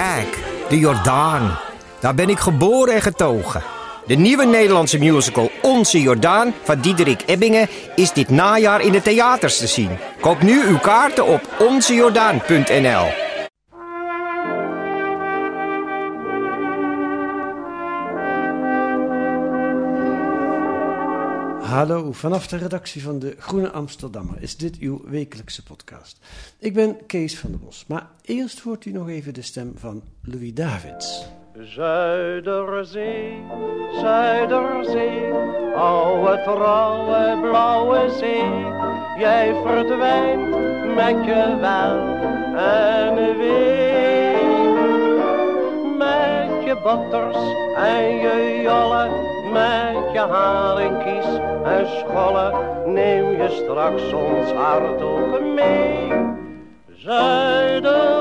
Kijk, de Jordaan. Daar ben ik geboren en getogen. De nieuwe Nederlandse musical Onze Jordaan van Diederik Ebbingen is dit najaar in de theaters te zien. Koop nu uw kaarten op onzejordaan.nl. Hallo, vanaf de redactie van de Groene Amsterdammer is dit uw wekelijkse podcast. Ik ben Kees van der Bos, maar eerst hoort u nog even de stem van Louis Davids. Zuiderzee, Zuiderzee, oude trouwe blauwe zee. Jij verdwijnt met je wel en wee. Met je botters en je jolle, met je haringkies en scholle. Neem je straks ons hart ook mee. Zuiderzee.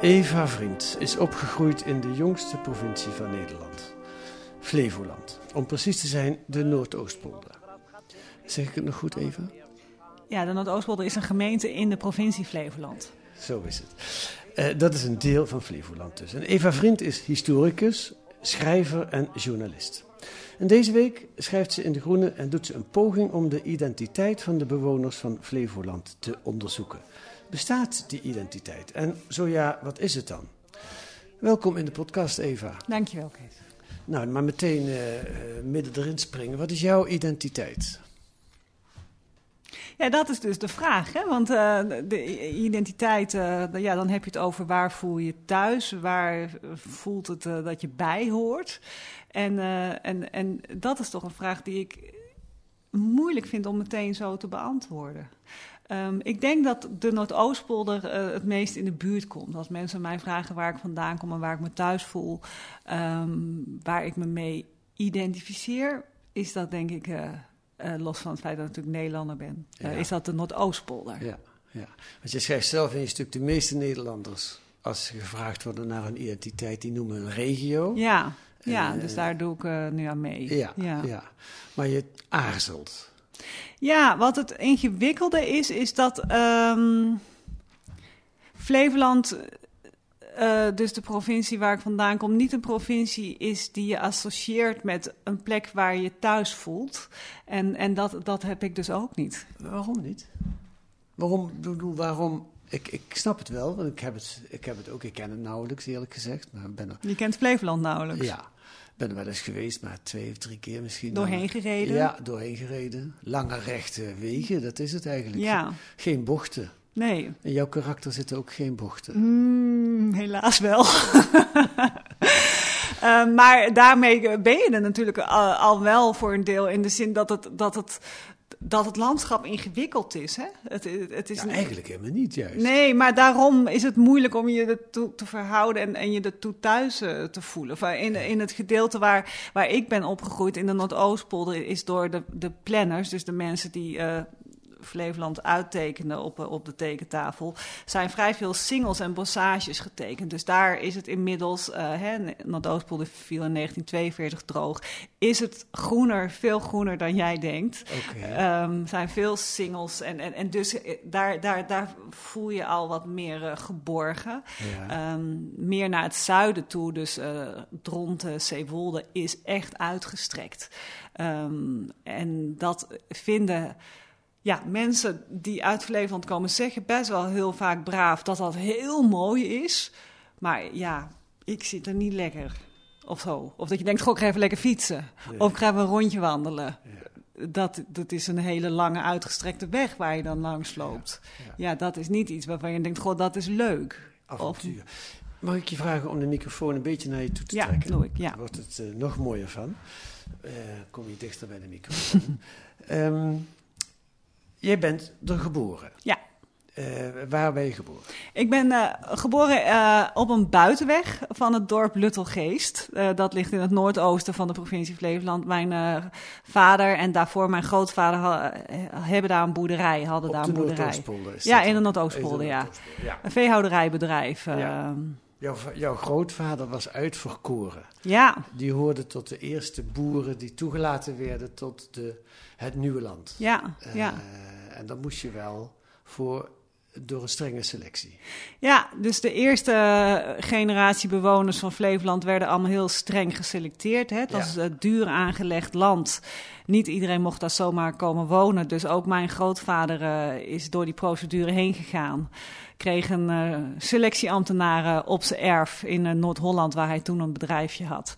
Eva Vriend is opgegroeid in de jongste provincie van Nederland, Flevoland. Om precies te zijn, de Noordoostpolder. Zeg ik het nog goed, Eva? Ja, de Noordoostpolder is een gemeente in de provincie Flevoland. Zo is het. Eh, dat is een deel van Flevoland dus. En Eva Vriend is historicus, schrijver en journalist. En deze week schrijft ze in De Groene en doet ze een poging om de identiteit van de bewoners van Flevoland te onderzoeken. Bestaat die identiteit? En zo ja, wat is het dan? Welkom in de podcast, Eva. Dankjewel, Kees. Nou, maar meteen eh, eh, midden erin springen. Wat is jouw identiteit? Ja, dat is dus de vraag. Hè? Want eh, de identiteit, eh, ja, dan heb je het over waar voel je thuis, waar voelt het eh, dat je bij hoort. En, en, en dat is toch een vraag die ik moeilijk vind om meteen zo te beantwoorden. Ehm, ik denk dat de Noordoostpolder eh, het meest in de buurt komt. Als mensen mij vragen waar ik vandaan kom en waar ik me thuis voel, ehm, waar ik me mee identificeer, is dat denk ik, eh, los van het feit dat ik natuurlijk Nederlander ben, eh, Ja. is dat de Noordoostpolder. Ja, ja. Want je schrijft zelf in je stuk, de meeste Nederlanders, als ze gevraagd worden naar een identiteit, die noemen een regio. Ja, ja Eh, dus daar doe ik nu aan mee. Ja, ja. Maar je aarzelt. Ja, wat het ingewikkelde is, is dat ehm, Flevoland, eh, dus de provincie waar ik vandaan kom, niet een provincie is die je associeert met een plek waar je thuis voelt. En, en dat, dat heb ik dus ook niet. Waarom niet? Waarom, bedoel, waarom? Ik, ik snap het wel, want ik heb het, ik heb het ook, ik ken het nauwelijks eerlijk gezegd. Maar ben er, Je kent Flevoland nauwelijks. ja, ben er wel eens geweest, maar twee of drie keer misschien. Doorheen gereden? Ja, doorheen gereden. Lange rechte wegen, dat is het eigenlijk. Ja. Geen bochten. Nee, In jouw karakter zitten ook geen bochten. Mm, helaas wel. Eh, maar daarmee ben je er natuurlijk al, al wel voor een deel in de zin dat het, dat het, dat het landschap ingewikkeld is. Hè? Het, het, is Ja, een- eigenlijk helemaal niet juist. Nee, maar daarom is het moeilijk om je ertoe te verhouden en, en je ertoe thuis eh, te voelen. In, in het gedeelte waar, waar ik ben opgegroeid, in de Noordoostpolder, is door de, de planners, dus de mensen die eh, Flevoland uittekenen op, eh, op de tekentafel, zijn vrij veel singles en bossages getekend. Dus daar is het inmiddels, eh hè, Noordoostpolder viel in 1942 droog, is het groener, veel groener dan jij denkt. Oké. Ehm, zijn veel singles en, en, en dus eh, daar, daar, daar voel je al wat meer geborgen. Ja. Ehm, meer naar het zuiden toe, dus eh Dronten, Zeewolde is echt uitgestrekt. Ehm, en dat vinden ja, mensen die uit Flevoland komen zeggen best wel heel vaak braaf dat dat heel mooi is. Maar ja, ik zit er niet lekker. Of zo. Of dat je denkt, goh, ik ga even lekker fietsen. Of ik ga even een rondje wandelen. Dat, dat is een hele lange uitgestrekte weg waar je dan langs loopt. Ja, dat is niet iets waarvan je denkt, goh, dat is leuk. Avontuur. Mag ik je vragen om de microfoon een beetje naar je toe te Ja, trekken? doe ik, ja. Dan wordt het eh, nog mooier van. Eh, kom je dichter bij de microfoon. Ehm, Jij bent er geboren. Ja. Eh, waar ben je geboren? Ik ben eh, geboren eh, op een buitenweg van het dorp Luttelgeest. Dat ligt in het noordoosten van de provincie Flevoland. Mijn vader en daarvoor mijn grootvader ha- hebben daar een boerderij, hadden daar een de boerderij. Ja, in de? Noordoostpolder, ja. Een veehouderijbedrijf. eh, Ja. Ja. Jouw, jouw grootvader was uitverkoren. ja, Die hoorde tot de eerste boeren die toegelaten werden tot de, het nieuwe land. ja, Eh, En dan moest je wel voor, door een strenge selectie. Ja, dus de eerste eh, generatie bewoners van Flevoland werden allemaal heel streng geselecteerd. Hè? Het Ja. was eh, duur aangelegd land. Niet iedereen mocht daar zomaar komen wonen. Dus ook mijn grootvader eh, is door die procedure heen gegaan. Kreeg een selectieambtenaren op zijn erf in eh, Noord-Holland, waar hij toen een bedrijfje had.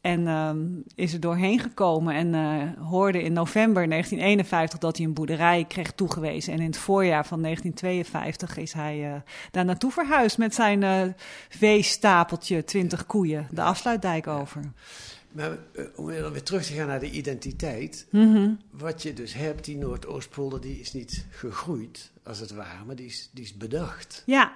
En ehm, is er doorheen gekomen en hoorde in november 1951 dat hij een boerderij kreeg toegewezen. En in het voorjaar van 1952 is hij daar naartoe verhuisd met zijn veestapeltje, 20 koeien, de afsluitdijk over. Maar eh, om weer weer terug te gaan naar de identiteit. Mhm. Wat je dus hebt, die Noordoostpolder, die is niet gegroeid, als het ware, maar die is, die is bedacht. Ja,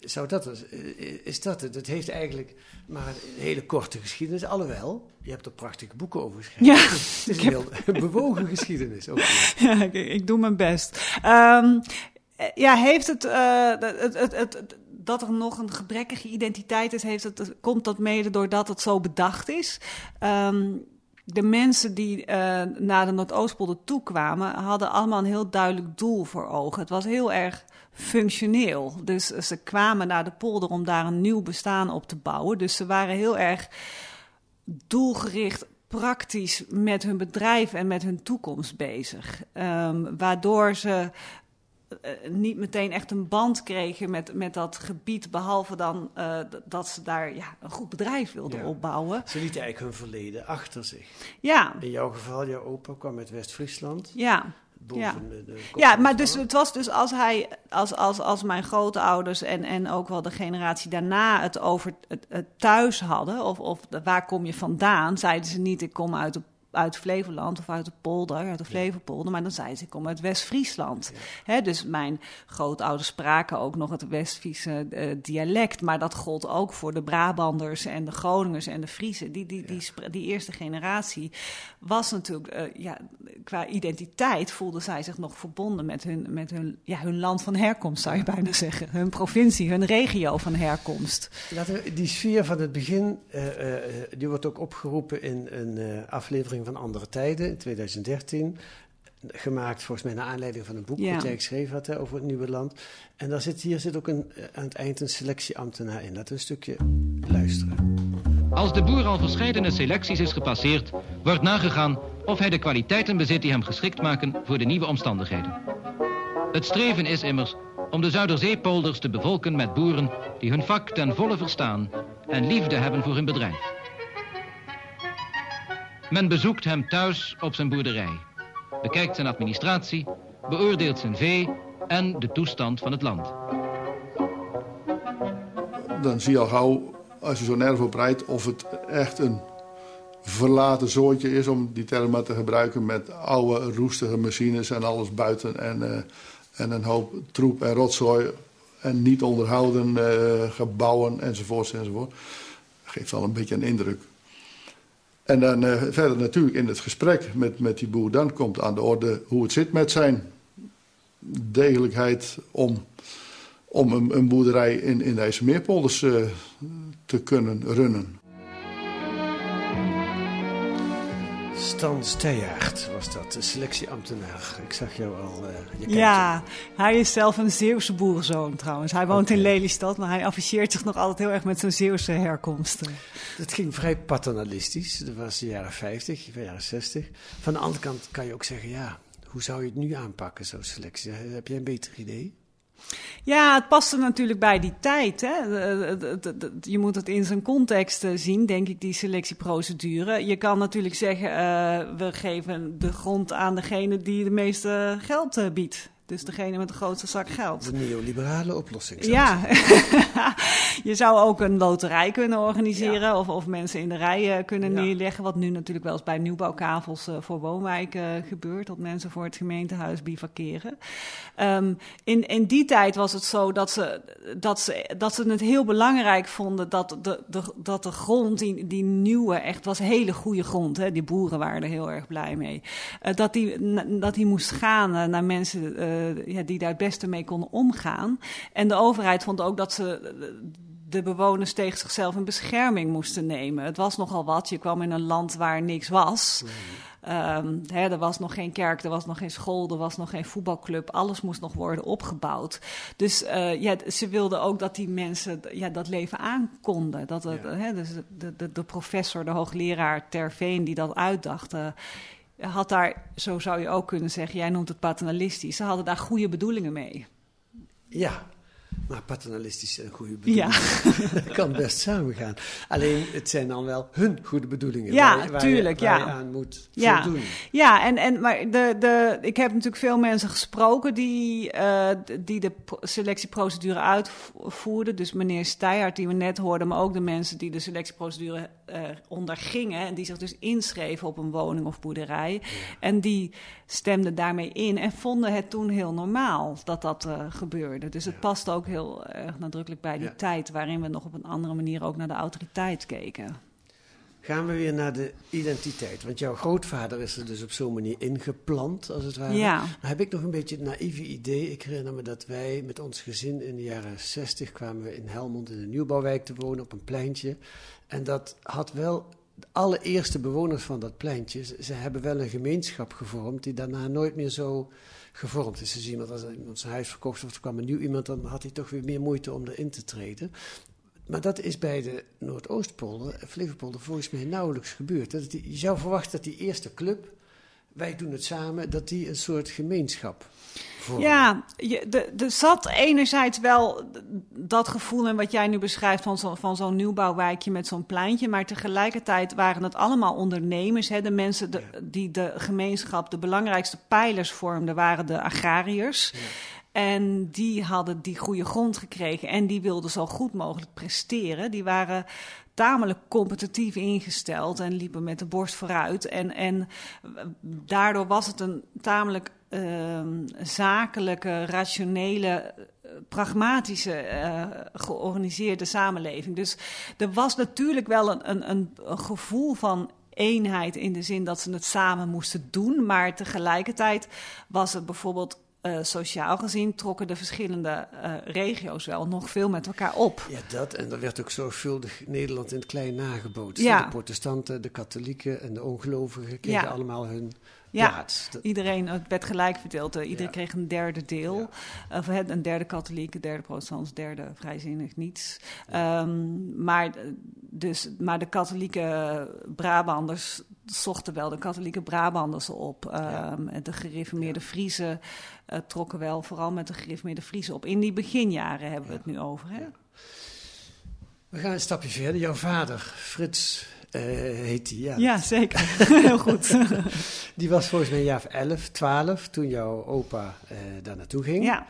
Zou dat, eh, is dat het? Het heeft eigenlijk maar een hele korte geschiedenis. Alhoewel, je hebt er prachtige boeken over geschreven. Ja, het is een heel bewogen geschiedenis. Ook ja ik, ik doe mijn best. Eh, ja, heeft het, het, het, het, het- dat er nog een gebrekkige identiteit is, heeft het, komt dat mede doordat het zo bedacht is? Ehm, de mensen die eh, naar de Noordoostpolder toe kwamen, hadden allemaal een heel duidelijk doel voor ogen. Het was heel erg functioneel. Dus ze kwamen naar de polder om daar een nieuw bestaan op te bouwen. Dus ze waren heel erg doelgericht, praktisch met hun bedrijf en met hun toekomst bezig. Ehm, waardoor ze eh, niet meteen echt een band kregen met, met dat gebied, behalve dan eh, dat ze daar ja, een goed bedrijf wilden Ja. opbouwen. Ze lieten eigenlijk hun verleden achter zich. Ja, In jouw geval, jouw opa kwam uit West-Friesland. ja. Ja. Ja, maar dus het was dus als hij, als, als, als mijn grootouders en, en ook wel de generatie daarna het over het, het thuis hadden, of, of de- waar kom je vandaan, zeiden ze niet ik kom uit de uit Flevoland of uit de polder, uit de Flevopolder, maar dan zeiden ze ik kom uit West-Friesland. Dus mijn grootouders spraken ook nog het West-Friese eh, dialect, maar dat gold ook voor de Brabanders en de Groningers en de Friesen. Die, die, die, die eerste generatie was natuurlijk, eh, ja, qua identiteit voelden zij zich nog verbonden met hun, met hun, ja, hun land van herkomst, zou je bijna zeggen. Hun provincie, hun regio van herkomst. Die sfeer van het begin, eh, die wordt ook opgeroepen in een eh, aflevering van Andere Tijden in 2013. Gemaakt volgens mij naar aanleiding van een boek Ja. dat jij geschreven had hè, over het nieuwe land. En daar zit, hier zit ook een, eh, aan het eind een selectieambtenaar in. Laten we een stukje luisteren. Als de boer al verscheidene selecties is gepasseerd, wordt nagegaan of hij de kwaliteiten bezit die hem geschikt maken voor de nieuwe omstandigheden. Het streven is immers om de Zuiderzeepolders te bevolken met boeren die hun vak ten volle verstaan en liefde hebben voor hun bedrijf. Men bezoekt hem thuis op zijn boerderij, bekijkt zijn administratie, beoordeelt zijn vee en de toestand van het land. dan zie je al gauw, als je zo'n erf oprijdt, of het echt een verlaten zootje is, om die term maar te gebruiken, met oude roestige machines en alles buiten en, eh, en een hoop troep en rotzooi en niet onderhouden eh, gebouwen enzovoort enzovoort. Geeft wel een beetje een indruk. En dan eh, verder natuurlijk in het gesprek met, met die boer, dan komt aan de orde hoe het zit met zijn degelijkheid om om een, een boerderij in, in deze meerpolders eh, te kunnen runnen. Stan Steyaert was dat, de selectieambtenaar. Ik zag jou al. eh, je Ja, hij is zelf een Zeeuwse boerenzoon trouwens. Hij woont in Lelystad, maar hij afficheert zich nog altijd heel erg met zijn Zeeuwse herkomsten. Het ging vrij paternalistisch. Dat was de jaren 50, de jaren 60. Van de andere kant kan je ook zeggen, ja, hoe zou je het nu aanpakken, zo'n selectie? Heb jij een beter idee? Ja, het paste natuurlijk bij die tijd. Hè? Je moet het in zijn context eh, zien, denk ik, die selectieprocedure. Je kan natuurlijk zeggen, eh, we geven de grond aan degene die de meeste geld eh, biedt. Dus degene met de grootste zak geld. De neoliberale oplossing. Ja, je zou ook een loterij kunnen organiseren of, of mensen in de rij eh, kunnen Ja. neerleggen. Wat nu natuurlijk wel eens bij nieuwbouwkavels eh, voor woonwijken gebeurt. Dat mensen voor het gemeentehuis bivakeren. Ehm, in, in die tijd was het zo dat ze, dat ze, dat ze het heel belangrijk vonden dat de, de, dat de grond, die, die nieuwe, echt was hele goede grond. Hè? Die boeren waren er heel erg blij mee. Eh, dat, die, na- dat die moest gaan eh, naar mensen eh, ja, die daar het beste mee konden omgaan. En de overheid vond ook dat ze eh, de bewoners tegen zichzelf in bescherming moesten nemen. Het was nogal wat. Je kwam in een land waar niks was. Ehm, hè, er was nog geen kerk, er was nog geen school, er was nog geen voetbalclub. Alles moest nog worden opgebouwd. Dus eh, ja, ze wilden ook dat die mensen ja, dat leven aankonden. Dat het, hè, dus de, de, de professor, de hoogleraar Terveen die dat uitdacht... had daar, zo zou je ook kunnen zeggen, jij noemt het paternalistisch. Ze hadden daar goede bedoelingen mee. Ja, maar paternalistisch en goede bedoelingen. Ja. dat kan best samengaan. Alleen, het zijn dan wel hun goede bedoelingen. Ja, waar tuurlijk, je, waar ja. je aan moet Ja, voldoen. ja en, en, maar de, de, ik heb natuurlijk veel mensen gesproken die, eh, die de pro- selectieprocedure uitvoerden. Dus meneer Steijert, die we net hoorden, maar ook de mensen die de selectieprocedure eh, ondergingen. En die zich dus inschreven op een woning of boerderij. En die stemden daarmee in en vonden het toen heel normaal dat dat eh, gebeurde. Dus het past ook heel erg nadrukkelijk bij die Ja. tijd waarin we nog op een andere manier ook naar de autoriteit keken. Gaan we weer naar de identiteit. Want jouw grootvader is er dus op zo'n manier ingeplant, als het ware. Ja. Dan heb ik nog een beetje het naïeve idee. Ik herinner me dat wij met ons gezin in de jaren 60 kwamen we in Helmond in een nieuwbouwwijk te wonen op een pleintje. En dat had wel de allereerste bewoners van dat pleintje. Ze hebben wel een gemeenschap gevormd die daarna nooit meer zo gevormd is. Dus iemand, als iemand zijn huis verkocht of er kwam een nieuw iemand, dan had hij toch weer meer moeite om erin te treden. Maar dat is bij de Noordoostpolder, Flevopolder, volgens mij nauwelijks gebeurd. Dat je zou verwachten dat die eerste club, wij doen het samen, dat die een soort gemeenschap Ja, je, er zat enerzijds wel dat gevoel en wat jij nu beschrijft van, zo, van zo'n nieuwbouwwijkje met zo'n pleintje. Maar tegelijkertijd waren het allemaal ondernemers. Hè, de mensen de- die de gemeenschap de belangrijkste pijlers vormden, waren de agrariërs. En die hadden die goede grond gekregen en die wilden zo goed mogelijk presteren. Die waren tamelijk competitief ingesteld en liepen met de borst vooruit. En, en daardoor was het een tamelijk zakelijke, rationele, pragmatische, eh, georganiseerde samenleving. Dus er was natuurlijk wel een, een, een, gevoel van eenheid in de zin dat ze het samen moesten doen. Maar tegelijkertijd was het bijvoorbeeld eh, sociaal gezien trokken de verschillende eh, regio's wel nog veel met elkaar op. Ja, dat. En er werd ook zorgvuldig Nederland in het klein nagebootst. Ja. De protestanten, de katholieken en de ongelovigen kregen Ja. allemaal hun Ja, plaats. Iedereen, het werd gelijk verdeeld. eh, Iedereen Ja. kreeg een derde deel. Ja. Of een derde katholiek, een derde protestant, een derde vrijzinnig niets. Ehm, maar, eh, dus, maar de katholieke Brabanders zochten wel de katholieke Brabanders op. Ehm, en De gereformeerde Friesen eh, trokken wel vooral met de gereformeerde Friesen op. In die beginjaren hebben we het nu over. Hè? We gaan een stapje verder. Jouw vader, Frits, eh, heet hij. Ja. Ja, zeker. Heel goed. Die was volgens mij een jaar of 11, 12 toen jouw opa eh, daar naartoe ging. ja,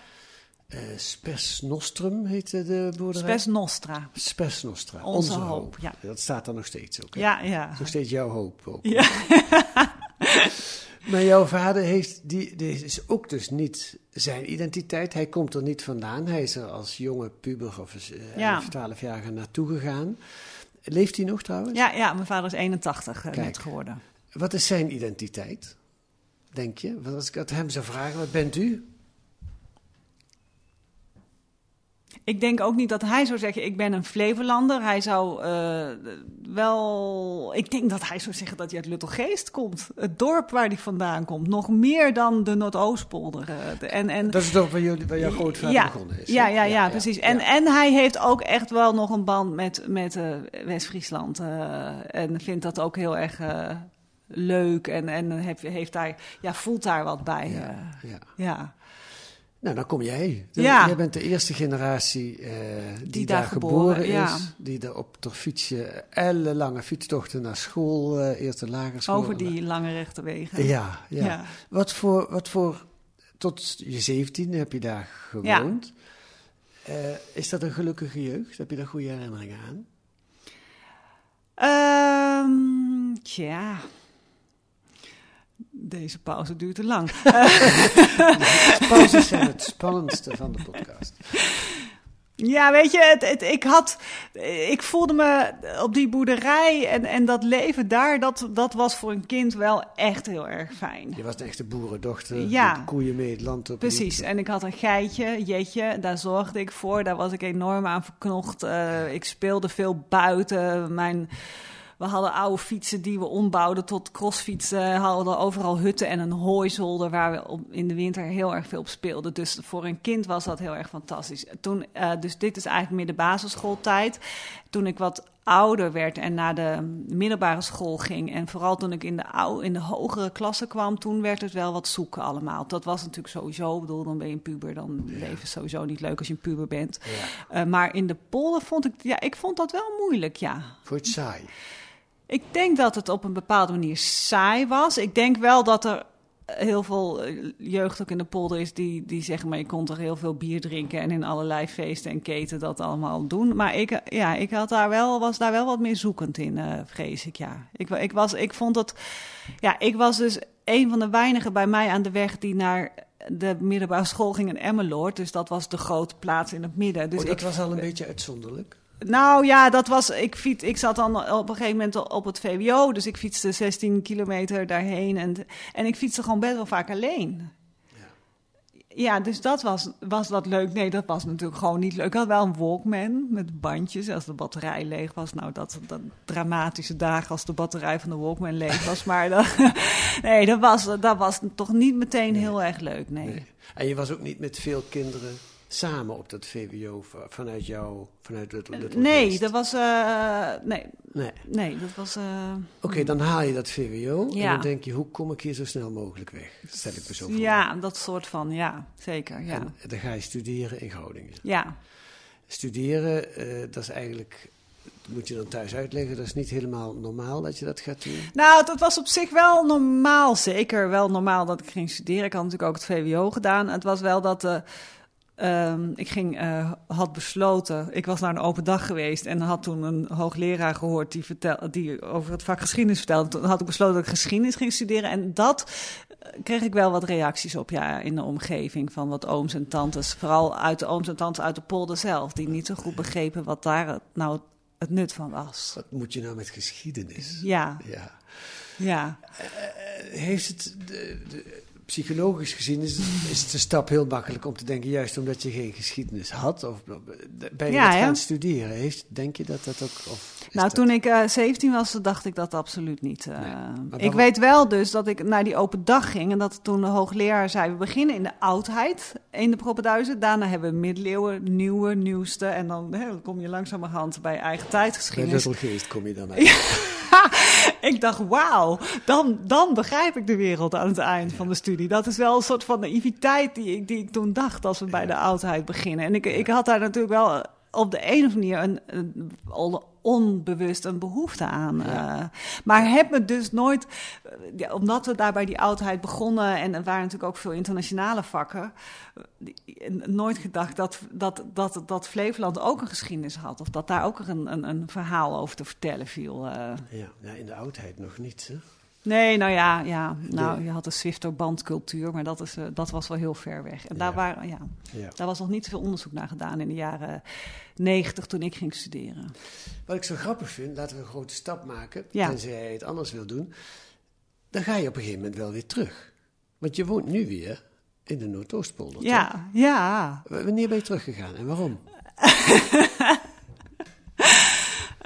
Eh, Spes Nostrum heette de boerderij. Spes Nostra. Spes Nostra. Onze hoop, ja. Dat staat er nog steeds ook. hè? Ja, ja. Nog steeds jouw hoop ook. Ja. Maar jouw vader heeft, die, die is ook dus niet zijn identiteit. Hij komt er niet vandaan. Hij is er als jonge puber of Ja. 11, 12 jaar naartoe gegaan. Leeft hij nog trouwens? Ja, ja, mijn vader is 81 eh, Kijk. net geworden. Wat is zijn identiteit, denk je? Want als ik het hem zou vragen, wat bent u? Ik denk ook niet dat hij zou zeggen, ik ben een Flevolander. Hij zou eh, wel... Ik denk dat hij zou zeggen dat hij uit Luttelgeest komt. Het dorp waar hij vandaan komt. Nog meer dan de Noordoostpolder. eh, en, en, Dat is toch waar, jullie, waar jouw grootvader ja, begonnen is? hè? Ja, ja, ja, precies. En, ja. en hij heeft ook echt wel nog een band met, met eh, West-Friesland. en vindt dat ook heel erg leuk. En, en heeft, heeft daar, ja, voelt daar wat bij. Ja, ja. ja. Nou, dan kom jij. Ja. Jij bent de eerste generatie eh, die, daar daar geboren, geboren, ja. is. Die er op de fietsje ellenlange fietstochten naar school, eh eerst de lagere school. Over die lange rechte wegen. Ja, ja. Ja. Wat, voor, wat voor tot je zeventiende heb je daar gewoond. Eh, is dat een gelukkige jeugd? Heb je daar goede herinneringen aan? Ehm, tja. Deze pauze duurt te lang. Pauzes zijn het spannendste van de podcast. Ja, weet je, het, het- ik had, ik voelde me op die boerderij en, en dat leven daar, dat, dat was voor een kind wel echt heel erg fijn. Je was een echte boerendochter. Ja. Met koeien mee het land op. Precies, en ik had een geitje, Jetje, daar zorgde ik voor. Daar was ik enorm aan verknocht. Eh, ik speelde veel buiten. Mijn, we hadden oude fietsen die we ombouwden tot crossfietsen. Hadden overal hutten en een hooizolder waar we op, in de winter heel erg veel op speelden. Dus voor een kind was dat heel erg fantastisch. Toen, eh, dus dit is eigenlijk meer de basisschooltijd. Toen ik wat ouder werd en naar de middelbare school ging... en vooral toen ik in de, ou, in de hogere klasse kwam... toen werd het wel wat zoeken allemaal. Dat was natuurlijk sowieso, ik bedoel, dan ben je een puber... dan leven is sowieso niet leuk als je een puber bent. Eh, maar in de polder vond ik... ja, ik vond dat wel moeilijk, ja. Voor het saai. Ik denk dat het op een bepaalde manier saai was. Ik denk wel dat er heel veel eh, jeugd ook in de polder is die, die zeggen... maar je kon toch heel veel bier drinken... en in allerlei feesten en keten dat allemaal doen. Maar ik, eh, ja, ik had daar wel, was daar wel wat meer zoekend in, eh, vrees ik, ja. Ik, was, ik vond dat... Ja, ik was dus een van de weinigen bij mij aan de weg... die naar de middelbare school ging in Emmeloord. Dus dat was de grote plaats in het midden. Dus oh, dat ik, was al een beetje uitzonderlijk. Nou ja, dat was. Ik, fiets, ik zat dan op een gegeven moment op het VWO. Dus ik fietste 16 kilometer daarheen. En, en ik fietste gewoon best wel vaak alleen. Ja, dus dat was, was dat leuk. Nee, dat was natuurlijk gewoon niet leuk. Ik had wel een Walkman met bandjes. Als de batterij leeg was. Nou, dat, dat dramatische dagen als de batterij van de Walkman leeg was. Maar dat, nee, dat was, dat was toch niet meteen heel erg leuk. Nee. Nee. En je was ook niet met veel kinderen samen op dat VWO vanuit jou, vanuit het, het Nee, orkest? dat was. eh, nee, Nee. nee, dat was. eh, Oké, dan haal je dat VWO en Ja. dan denk je, hoe kom ik hier zo snel mogelijk weg? Stel ik me zo voor. Ja, dat soort van, ja, zeker. Ja, En dan ga je studeren in Groningen. ja. Studeren, eh, dat is eigenlijk, dat moet je dan thuis uitleggen, dat is niet helemaal normaal dat je dat gaat doen. Nou, dat was op zich wel normaal. Zeker wel normaal dat ik ging studeren. Ik had natuurlijk ook het VWO gedaan. Het was wel dat. eh, ehm, ik ging, eh, had besloten. Ik was naar een open dag geweest. En had toen een hoogleraar gehoord die, vertel, die over het vak geschiedenis vertelde. Toen had ik besloten dat ik geschiedenis ging studeren. En dat eh, kreeg ik wel wat reacties op ja, in de omgeving. Van wat ooms en tantes. Vooral uit de ooms en tantes uit de polder zelf. Die niet zo goed begrepen wat daar nou het nut van was. Wat moet je nou met geschiedenis? Ja, Ja. ja. Heeft het, de, de- psychologisch gezien, is, is het een stap heel makkelijk om te denken, juist omdat je geen geschiedenis had, of ben je Ja, het gaan studeren? Heeft, denk je dat dat ook... Of Nou, dat- toen ik eh 17 was, dacht ik dat absoluut niet. eh. ik weet wel dus dat ik naar die open dag ging... en dat toen de hoogleraar zei... we beginnen in de oudheid in de Propenduizen. Daarna hebben we middeleeuwen, nieuwe, nieuwste... en dan, dan kom je langzamerhand bij eigen Bij tijdgeschiedenis. Luttelgeest kom je dan uit. Ik dacht, wauw, dan, dan begrijp ik de wereld aan het eind van de studie. Dat is wel een soort van naïviteit die ik, die ik toen dacht... als we bij de oudheid beginnen. En ik, ik had daar natuurlijk wel op de een of andere manier... een, al onbewust een behoefte aan. eh. maar heb me dus nooit... eh, ja, omdat we daar bij die oudheid begonnen... en er waren natuurlijk ook veel internationale vakken... eh, nooit gedacht dat, dat, dat, dat Flevoland ook een geschiedenis had... of dat daar ook een, een, een verhaal over te vertellen viel... Ja, ja, in de oudheid nog niet. Hè? Nee, nou ja, ja. Nou, je had de Zwifterbandcultuur, maar dat, is, eh, dat was wel heel ver weg. En daar, Ja. waren, ja, Ja. daar was nog niet veel onderzoek naar gedaan in de jaren negentig toen ik ging studeren. Wat ik zo grappig vind, laten we een grote stap maken, Ja. tenzij jij het anders wil doen. Dan ga je op een gegeven moment wel weer terug. Want je woont nu weer in de Noordoostpolder. toch? Ja, ja. W- Wanneer ben je teruggegaan en waarom?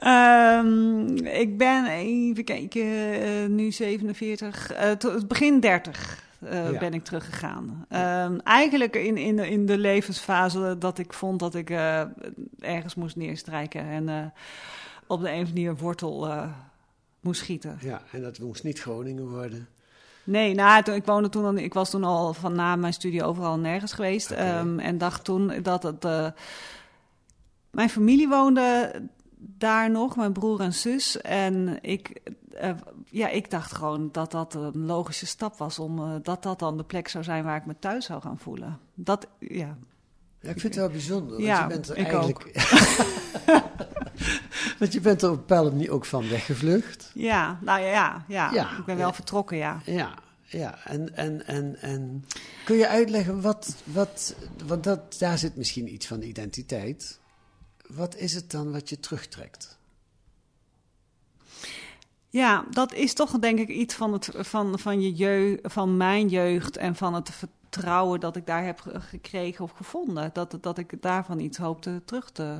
Ehm, ik ben, even kijken, eh, nu 47, eh, het begin 30 eh, Ja. ben ik teruggegaan. Ehm, eigenlijk in, in, de- in de levensfase dat ik vond dat ik ergens moest neerstrijken en op de een of andere manier wortel moest schieten. Ja, en dat moest niet Groningen worden. Nee, nou, toen, ik woonde toen, al- ik was toen al van na mijn studie overal nergens geweest. Ehm, en dacht toen dat het. mijn familie woonde daar nog, mijn broer en zus. En ik eh, ja, ik dacht gewoon dat dat een logische stap was om eh, dat dat dan de plek zou zijn waar ik me thuis zou gaan voelen. Dat, ja. Ja, ik vind het wel bijzonder. Want Ja, je bent er ik eigenlijk. want je bent er op een bepaalde manier ook van weggevlucht. Ja, nou ja, ja, ja. Ja, ik ben wel vertrokken, ja. Ja, ja. En, en, en, en kun je uitleggen wat, wat. Want dat, daar zit misschien iets van identiteit. Wat is het dan wat je terugtrekt? Ja, dat is toch denk ik iets van, het, van, van, je jeugd, van mijn jeugd en van het vertrouwen dat ik daar heb ge- gekregen of gevonden. Dat, dat ik daarvan iets hoopte terug te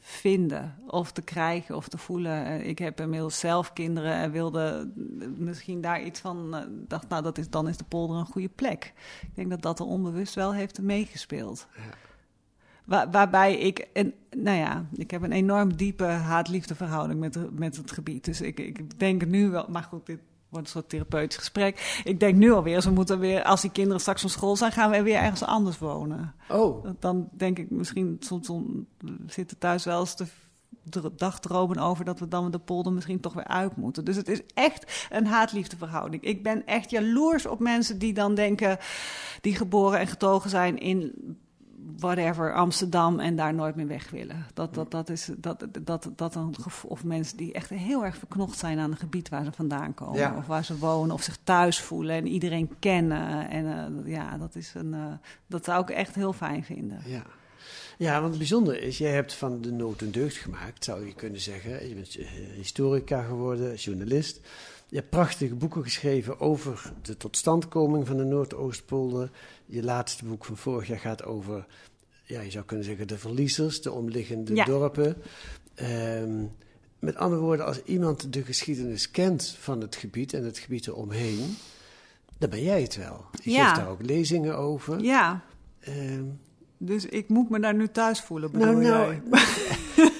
vinden of te krijgen of te voelen. Ik heb inmiddels zelf kinderen en wilde misschien daar iets van... eh, dacht, nou, dat is, dan is de polder een goede plek. Ik denk dat dat er onbewust wel heeft meegespeeld. Waar- waarbij ik, en, nou ja, ik heb een enorm diepe haat-liefde verhouding met, met het gebied. Dus ik, ik denk nu wel, maar goed, dit wordt een soort therapeutisch gesprek. Ik denk nu alweer, ze moeten weer, als die kinderen straks van school zijn, gaan we weer ergens anders wonen. Oh, Dan denk ik misschien, soms zitten thuis wel eens te dr- dagdromen over dat we dan de polder misschien toch weer uit moeten. Dus het is echt een haat-liefde verhouding. Ik ben echt jaloers op mensen die dan denken, die geboren en getogen zijn in whatever, Amsterdam en daar nooit meer weg willen. Dat, dat, dat is dat, dat, dat een gevoel, of mensen die echt heel erg verknocht zijn aan het gebied waar ze vandaan komen. Ja. Of waar ze wonen, of zich thuis voelen en iedereen kennen. En eh, ja, dat, is een, eh, dat zou ik echt heel fijn vinden. ja. Ja, want het bijzondere is, jij hebt van de nood een deugd gemaakt, zou je kunnen zeggen. Je bent eh, historica geworden, journalist. Je hebt prachtige boeken geschreven over de totstandkoming van de Noordoostpolder. Je laatste boek van vorig jaar gaat over, ja, je zou kunnen zeggen, de verliezers, de omliggende Ja. dorpen. Ehm, met andere woorden, als iemand de geschiedenis kent van het gebied en het gebied eromheen, dan ben jij het wel. Je Ja. geeft daar ook lezingen over. Ja, Ehm, dus ik moet me daar nu thuis voelen, bedoel nou, nou, jij?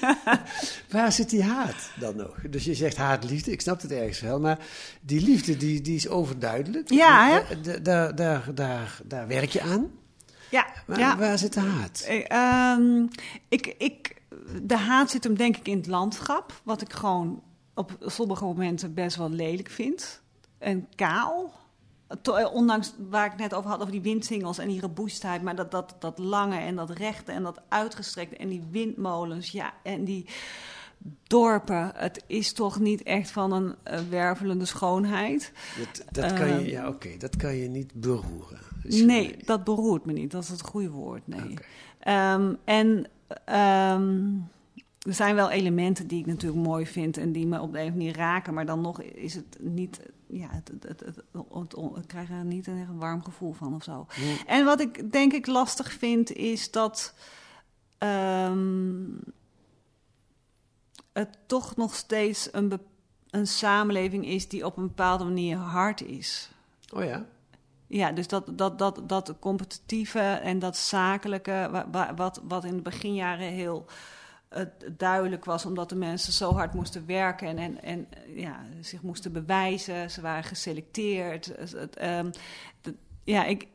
waar zit die haat dan nog? Dus je zegt haat-liefde, ik snap het ergens wel, maar die liefde die, die is overduidelijk. Ja, hè? Eh, Daar, daar, daar, daar werk je aan. Ja, Maar ja. waar zit de haat? Eh, ehm, ik, ik, de haat zit hem denk ik in het landschap, wat ik gewoon op sommige momenten best wel lelijk vind. En kaal. Eh, ondanks waar ik net over had, over die windsingels en die robuustheid, maar dat, dat, dat lange en dat rechte en dat uitgestrekte en die windmolens, ja, en die dorpen. Het is toch niet echt van een eh, wervelende schoonheid. Dat, dat, kan je, Ehm, ja, oké, dat kan je niet beroeren. Nee, dat beroert me niet. Dat is het goede woord, nee. Ehm, en ehm, er zijn wel elementen die ik natuurlijk mooi vind en die me op de een of andere manier raken, maar dan nog is het niet, ja, het, het, ik krijg er niet een, warm gevoel van of zo. En wat ik denk ik lastig vind is dat ehm, het toch nog steeds een, een samenleving is die op een bepaalde manier hard is. Oh ja? Ja, dus dat, dat, dat, dat competitieve en dat zakelijke, wa- wa- wat, wat in de beginjaren heel eh, duidelijk was, omdat de mensen zo hard moesten werken en, en, en ja, zich moesten bewijzen. Ze waren geselecteerd. Dus het, ehm, ja, ik,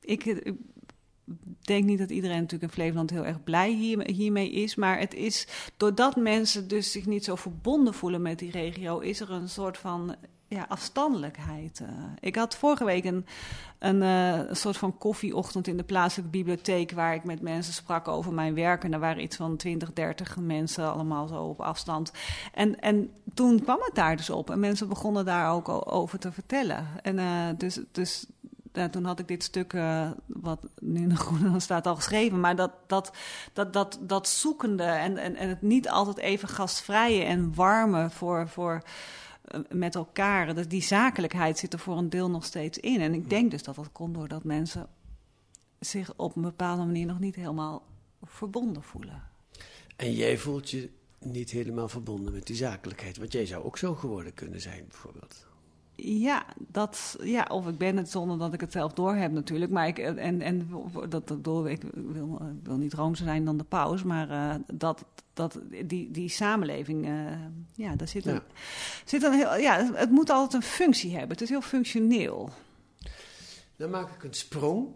ik, ik denk niet dat iedereen natuurlijk in Flevoland heel erg blij hier, hiermee is. Maar het is, doordat mensen dus zich niet zo verbonden voelen met die regio, is er een soort van ja, afstandelijkheid. eh. ik had vorige week een, een, eh, een soort van koffieochtend in de plaatselijke bibliotheek... waar ik met mensen sprak over mijn werk. En er waren iets van 20, 30 mensen allemaal zo op afstand. En, en toen kwam het daar dus op. En mensen begonnen daar ook over te vertellen. En eh, dus... dus toen had ik dit stuk, wat nu in de Groene staat, al geschreven. Maar dat, dat, dat, dat, dat zoekende en, en, en het niet altijd even gastvrije en warme voor, voor met elkaar. Dat die zakelijkheid zit er voor een deel nog steeds in. En ik denk dus dat dat komt doordat mensen zich op een bepaalde manier nog niet helemaal verbonden voelen. En jij voelt je niet helemaal verbonden met die zakelijkheid. Want jij zou ook zo geworden kunnen zijn, bijvoorbeeld. Ja, dat, ja, of ik ben het zonder dat ik het zelf doorheb natuurlijk. Maar ik, en, en dat, dat ik wil, wil niet roomser zijn dan de paus, maar eh, dat, dat, die, die samenleving, eh, ja, daar zit een, Ja. zit een heel, ja, het moet altijd een functie hebben. Het is heel functioneel. Dan maak ik een sprong,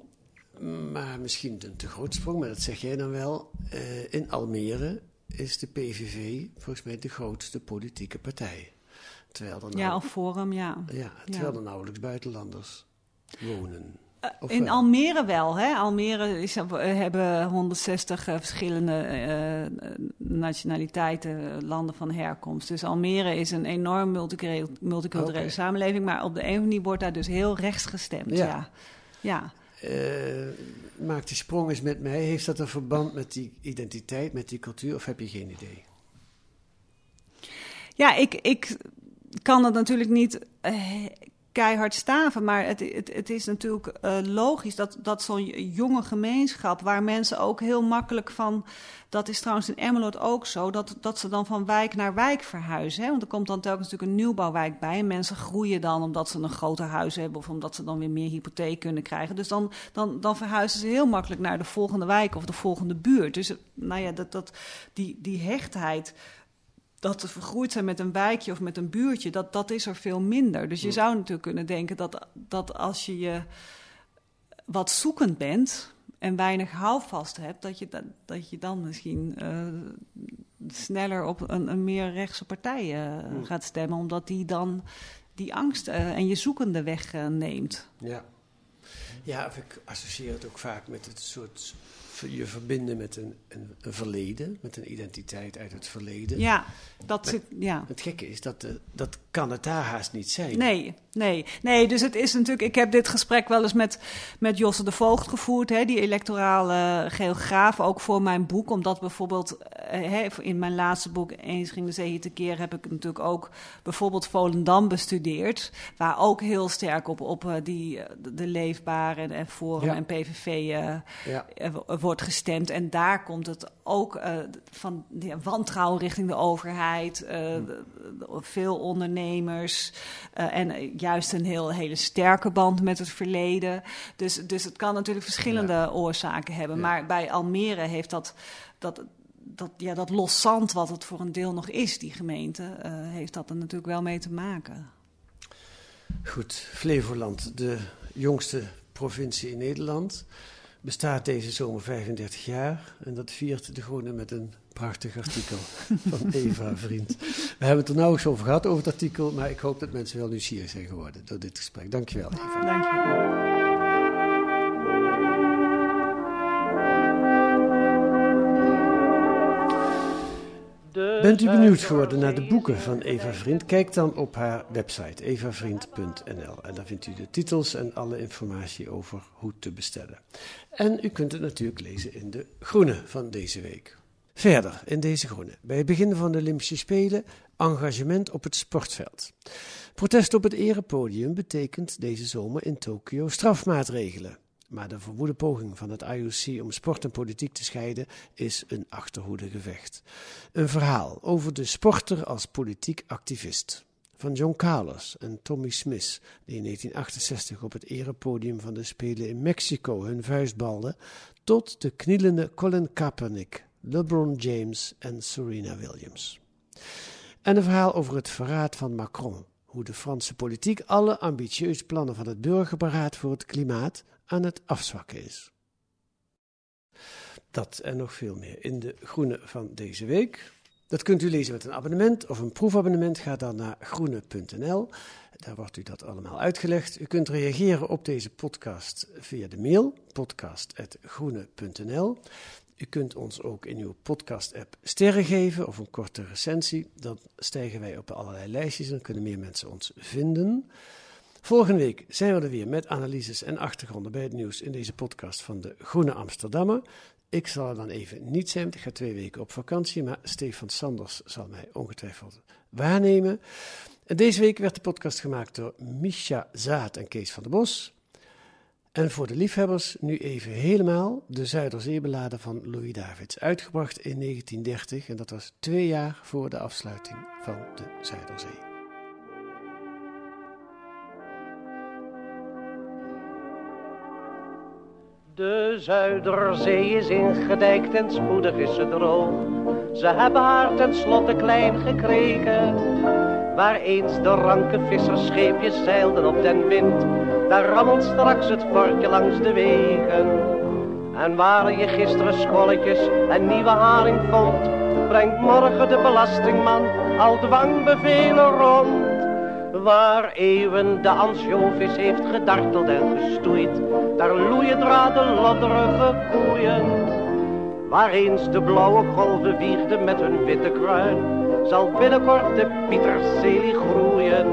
maar misschien een te groot sprong, maar dat zeg jij dan wel. Eh, in Almere is de PVV volgens mij de grootste politieke partij. Terwijl er, Ja, nou, of Forum, ja. ja, terwijl er nauwelijks buitenlanders wonen. Of In? Almere wel. Hè? Almere is, eh, hebben 160 eh, verschillende eh, nationaliteiten, eh, landen van herkomst. Dus Almere is een enorm multiculturele, multiculturele samenleving. Maar op de een of andere manier wordt daar dus heel rechts gestemd. Ja. Ja. ja. Eh, maak die sprong eens met mij. Heeft dat een verband met die identiteit, met die cultuur, of heb je geen idee? Ja, ik, ik kan het natuurlijk niet eh, keihard staven, maar het, het, het is natuurlijk eh, logisch dat, dat zo'n jonge gemeenschap, waar mensen ook heel makkelijk van, dat is trouwens in Emmeloord ook zo, dat, dat ze dan van wijk naar wijk verhuizen. Hè? Want er komt dan telkens natuurlijk een nieuwbouwwijk bij en mensen groeien dan omdat ze een groter huis hebben of omdat ze dan weer meer hypotheek kunnen krijgen. Dus dan, dan, dan verhuizen ze heel makkelijk naar de volgende wijk of de volgende buurt. Dus nou ja, dat, dat, die, die hechtheid dat ze vergroeid zijn met een wijkje of met een buurtje, dat, dat is er veel minder. Dus je zou natuurlijk kunnen denken dat, dat als je je wat zoekend bent en weinig houvast hebt, dat je, dat, dat je dan misschien eh, sneller op een, een meer rechtse partij eh, gaat stemmen, omdat die dan die angst eh, en je zoekende wegneemt. Ja. Ja, of ik associeer het ook vaak met het soort je verbinden met een, een, een verleden, met een identiteit uit het verleden. ja, dat zit, ja. Het gekke is dat, eh, dat kan het daar haast niet zijn. Nee, nee, nee. Dus het is natuurlijk. Ik heb dit gesprek wel eens met, met Josse de Voogd gevoerd, hè, die electorale geograaf, ook voor mijn boek. Omdat bijvoorbeeld eh, hè, in mijn laatste boek, Eens ging de zee hier tekeer, heb ik natuurlijk ook bijvoorbeeld Volendam bestudeerd. Waar ook heel sterk op, op eh, die, de, Leefbare en, en Forum Ja. en PVV eh, Ja. Wordt gestemd. En daar komt het ook eh, van ja, wantrouwen richting de overheid. eh, de- de- veel ondernemers. eh, en juist een heel, hele sterke band met het verleden. Dus, dus het kan natuurlijk verschillende oorzaken hebben. Ja. Maar bij Almere heeft dat... dat dat, ja, dat los zand, wat het voor een deel nog is, die gemeente, heeft dat er natuurlijk wel mee te maken. Goed, Flevoland, de jongste provincie in Nederland, bestaat deze zomer 35 jaar. En dat viert de Groene met een prachtig artikel van Eva Vriend. We hebben het er nauwelijks over gehad, over het artikel, maar ik hoop dat mensen wel nieuwsgierig zijn geworden door dit gesprek. Dankjewel, Eva. Dank Bent u benieuwd geworden naar de boeken van Eva Vriend? Kijk dan op haar website evavriend.nl en daar vindt u de titels en alle informatie over hoe te bestellen. En u kunt het natuurlijk lezen in de Groene van deze week. Verder in deze Groene. Bij het begin van de Olympische Spelen engagement op het sportveld. Protest op het erepodium betekent deze zomer in Tokio strafmaatregelen. Maar de verwoede poging van het IOC om sport en politiek te scheiden is een achterhoede gevecht. Een verhaal over de sporter als politiek activist. Van John Carlos en Tommy Smith, die in 1968 op het erepodium van de Spelen in Mexico hun vuist balden, tot de knielende Colin Kaepernick, LeBron James en Serena Williams. En een verhaal over het verraad van Macron, hoe de Franse politiek alle ambitieuze plannen van het burgerberaad voor het klimaat aan het afzwakken is. Dat en nog veel meer in de groene van deze week. Dat kunt u lezen met een abonnement of een proefabonnement. Ga dan naar groene.nl. Daar wordt u dat allemaal uitgelegd. U kunt reageren op deze podcast via de mail podcast.groene.nl. U kunt ons ook in uw podcast-app sterren geven of een korte recensie. Dan stijgen wij op allerlei lijstjes en kunnen meer mensen ons vinden. Volgende week zijn we er weer met analyses en achtergronden bij het nieuws in deze podcast van de Groene Amsterdammer. Ik zal er dan even niet zijn, want ik ga twee weken op vakantie, maar Stefan Sanders zal mij ongetwijfeld waarnemen. En deze week werd de podcast gemaakt door Misha Zaat en Kees van der Bos. En voor de liefhebbers nu even helemaal de Zuiderzeebeladen van Louis Davids, uitgebracht in 1930 en dat was twee jaar voor de afsluiting van de Zuiderzee. De Zuiderzee is ingedijkt en spoedig is ze droog. Ze hebben haar tenslotte klein gekregen. Waar eens de ranke vissersscheepjes zeilden op den wind, daar rammelt straks het vorkje langs de wegen. En waar je gisteren scholletjes en nieuwe haring vond, brengt morgen de belastingman al dwangbevelen rond. Waar eeuwen de ansjovis heeft gedarteld en gestoeid, daar loeien draden lodderige koeien. Waar eens de blauwe golven wiegden met hun witte kruin, zal binnenkort de pieterselie groeien.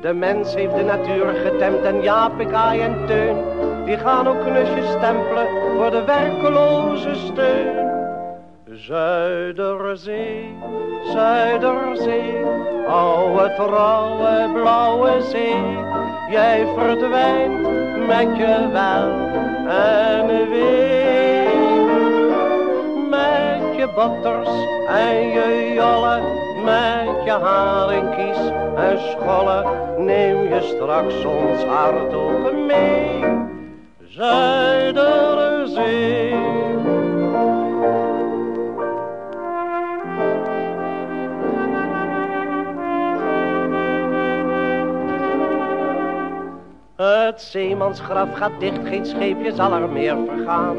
De mens heeft de natuur getemd en Jaap, ik, en Teun, die gaan ook knusjes stempelen voor de werkeloze steun. Zuiderzee, Zuiderzee, oude trouwe blauwe zee. Jij verdwijnt met je wel en wee. Met je botters en je jolle, met je haringkies en scholle. Neem je straks ons hart ook mee. Zuiderzee. Het zeemansgraf gaat dicht, geen scheepje zal er meer vergaan.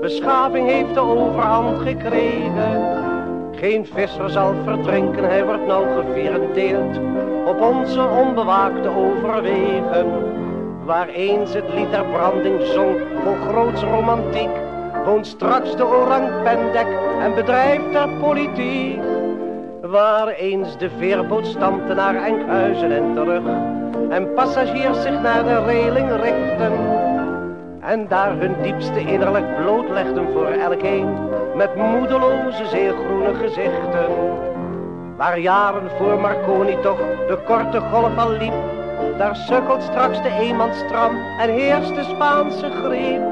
Beschaving heeft de overhand gekregen. Geen visser zal verdrinken, hij wordt nou gevirendeerd op onze onbewaakte overwegen. Waar eens het lied der branding zong, groots romantiek, woont straks de orang pendek en bedrijft der politiek. Waar eens de veerboot stampte naar Enkhuizen en terug, en passagiers zich naar de reling richten. En daar hun diepste innerlijk blootlegden voor elkeen, met moedeloze zeegroene gezichten. Waar jaren voor Marconi toch de korte golf al liep, daar sukkelt straks de eenmansstram en heerst de Spaanse griep.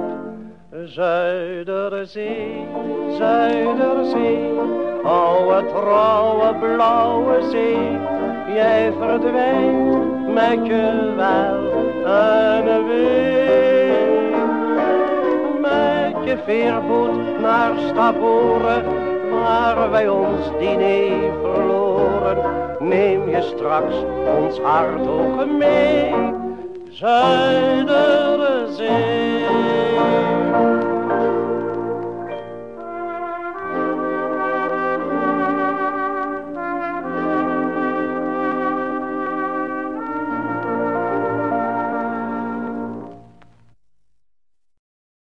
Zuiderzee, Zuiderzee, oude trouwe blauwe zee, jij verdwijnt met je wel en wee. Met je veerboot naar Stavoren, waar wij ons diner verloren, neem je straks ons hart ook mee. Zuiderzee.